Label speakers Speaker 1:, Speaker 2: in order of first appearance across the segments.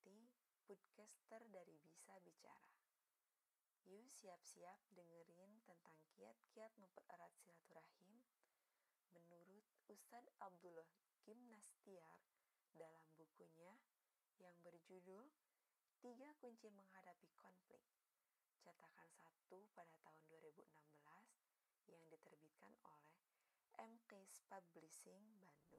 Speaker 1: Empati, podcaster dari Bisa Bicara. Yuk siap-siap dengerin tentang kiat-kiat mempererat silaturahim menurut Ustadz Abdullah Gimnastiar dalam bukunya yang berjudul Tiga Kunci Menghadapi Konflik, cetakan satu pada tahun 2016 yang diterbitkan oleh MKS Publishing Bandung.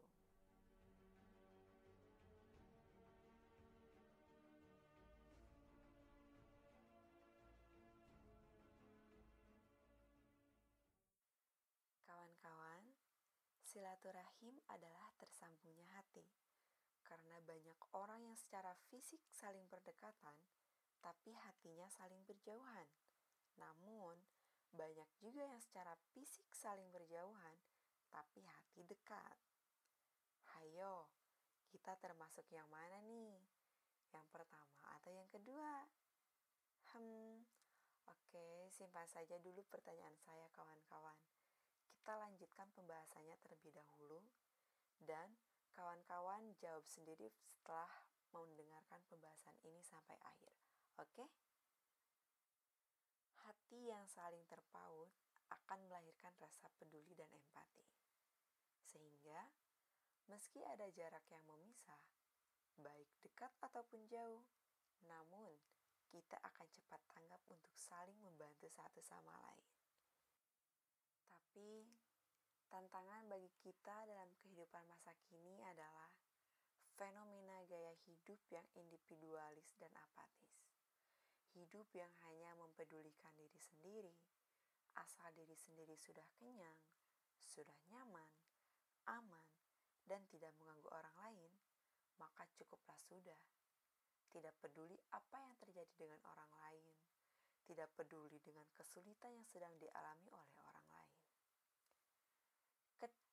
Speaker 1: Silaturahim adalah tersambungnya hati. Karena banyak orang yang secara fisik saling berdekatan, tapi hatinya saling berjauhan. Namun, banyak juga yang secara fisik saling berjauhan, tapi hati dekat. Hayo, kita termasuk yang mana nih? Yang pertama atau yang kedua? Hmm, oke, simpan saja dulu pertanyaan saya kawan-kawan. Kita lanjutkan pembahasannya terlebih dahulu dan kawan-kawan jawab sendiri setelah mendengarkan pembahasan ini sampai akhir. Oke? Hati yang saling terpaut akan melahirkan rasa peduli dan empati. Sehingga meski ada jarak yang memisah, baik dekat ataupun jauh, namun kita akan cepat tanggap untuk saling membantu satu sama lain. Tapi tantangan bagi kita dalam kehidupan masa kini adalah fenomena gaya hidup yang individualis dan apatis. Hidup yang hanya mempedulikan diri sendiri, asal diri sendiri sudah kenyang, sudah nyaman, aman, dan tidak mengganggu orang lain, maka cukuplah sudah. Tidak peduli apa yang terjadi dengan orang lain, tidak peduli dengan kesulitan yang sedang dialami oleh orang.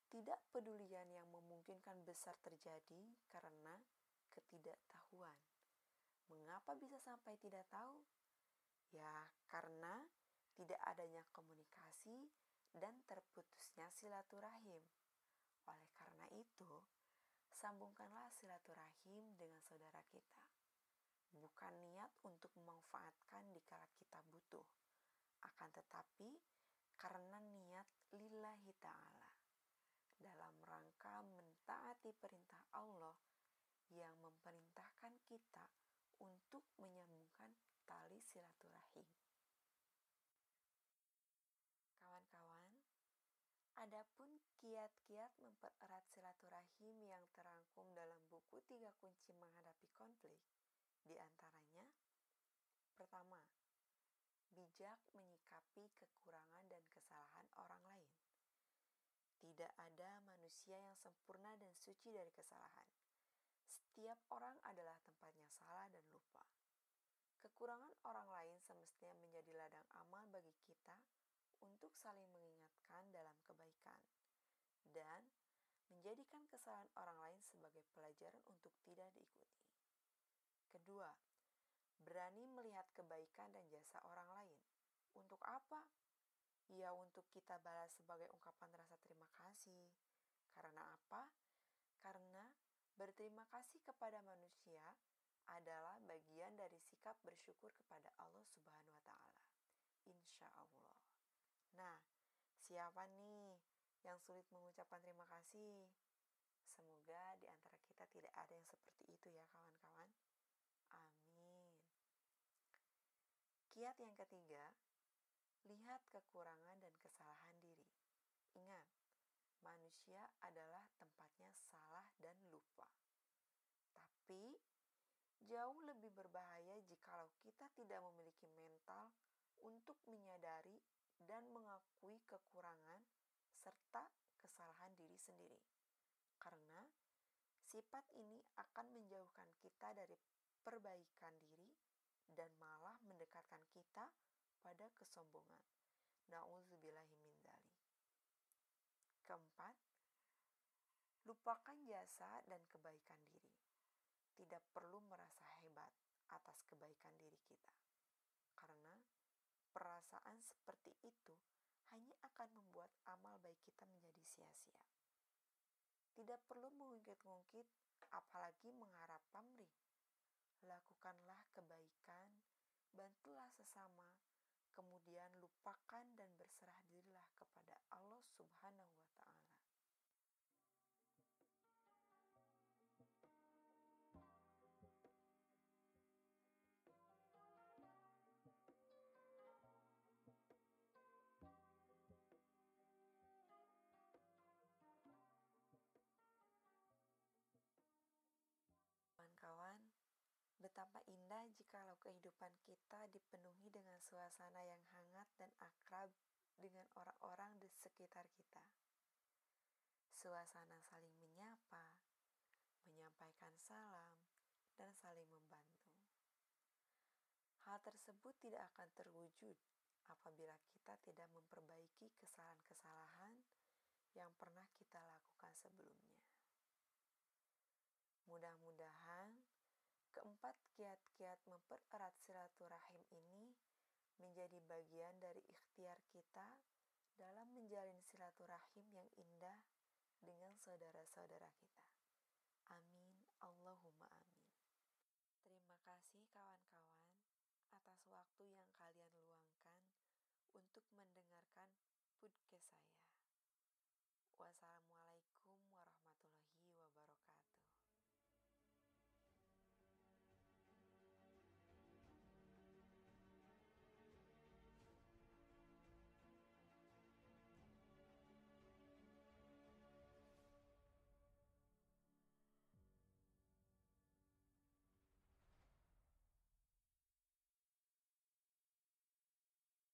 Speaker 1: Ketidakpedulian yang memungkinkan besar terjadi karena ketidaktahuan. Mengapa bisa sampai tidak tahu? Ya, karena tidak adanya komunikasi dan terputusnya silaturahim. Oleh karena itu, sambungkanlah silaturahim dengan saudara kita. Bukan niat untuk memanfaatkan dikala kita butuh, akan tetapi karena niat lillahi ta'ala dalam rangka mentaati perintah Allah yang memerintahkan kita untuk menyambungkan tali silaturahim. Kawan-kawan, adapun kiat-kiat mempererat silaturahim yang terangkum dalam buku Tiga Kunci Menghadapi Konflik, di antaranya pertama, bijak menyikapi kekurangan dan kesalahan orang lain. Tidak ada manusia yang sempurna dan suci dari kesalahan. Setiap orang adalah tempatnya salah dan lupa. Kekurangan orang lain semestinya menjadi ladang amal bagi kita untuk saling mengingatkan dalam kebaikan dan menjadikan kesalahan orang lain sebagai pelajaran untuk tidak diikuti. Kedua, berani melihat kebaikan dan jasa orang lain. Untuk apa? Ya untuk kita balas sebagai ungkapan rasa terima kasih. Karena apa? Karena berterima kasih kepada manusia adalah bagian dari sikap bersyukur kepada Allah Subhanahu wa taala. Insya Allah. Nah, siapa nih yang sulit mengucapkan terima kasih? Semoga di antara kita tidak ada yang seperti itu ya kawan-kawan. Amin. Kiat yang ketiga, Lihat kekurangan dan kesalahan diri. Ingat, manusia adalah tempatnya salah dan lupa. Tapi, jauh lebih berbahaya jikalau kita tidak memiliki mental untuk menyadari dan mengakui kekurangan serta kesalahan diri sendiri. Karena sifat ini akan menjauhkan kita dari perbaikan diri dan malah mendekatkan kita pada kesombongan. Nauzubillahi min Keempat, lupakan jasa dan kebaikan diri. Tidak perlu merasa hebat atas kebaikan diri kita. Karena perasaan seperti itu hanya akan membuat amal baik kita menjadi sia-sia. Tidak perlu mengungkit-ungkit, apalagi mengharap pamrih. lakukanlah kebaikan, bantulah sesama, kemudian lupakan dan berserah dirilah kepada Allah Subhanahu wa Ta'ala. Betapa indah jikalau kehidupan kita dipenuhi dengan suasana yang hangat dan akrab dengan orang-orang di sekitar kita. Suasana saling menyapa, menyampaikan salam, dan saling membantu. Hal tersebut tidak akan terwujud apabila kita tidak memperbaiki kesalahan-kesalahan yang pernah kita lakukan sebelumnya. Mudah-mudahan keempat kiat-kiat mempererat silaturahim ini menjadi bagian dari ikhtiar kita dalam menjalin silaturahim yang indah dengan saudara-saudara kita. Amin. Allahumma amin. Terima kasih kawan-kawan atas waktu yang kalian luangkan untuk mendengarkan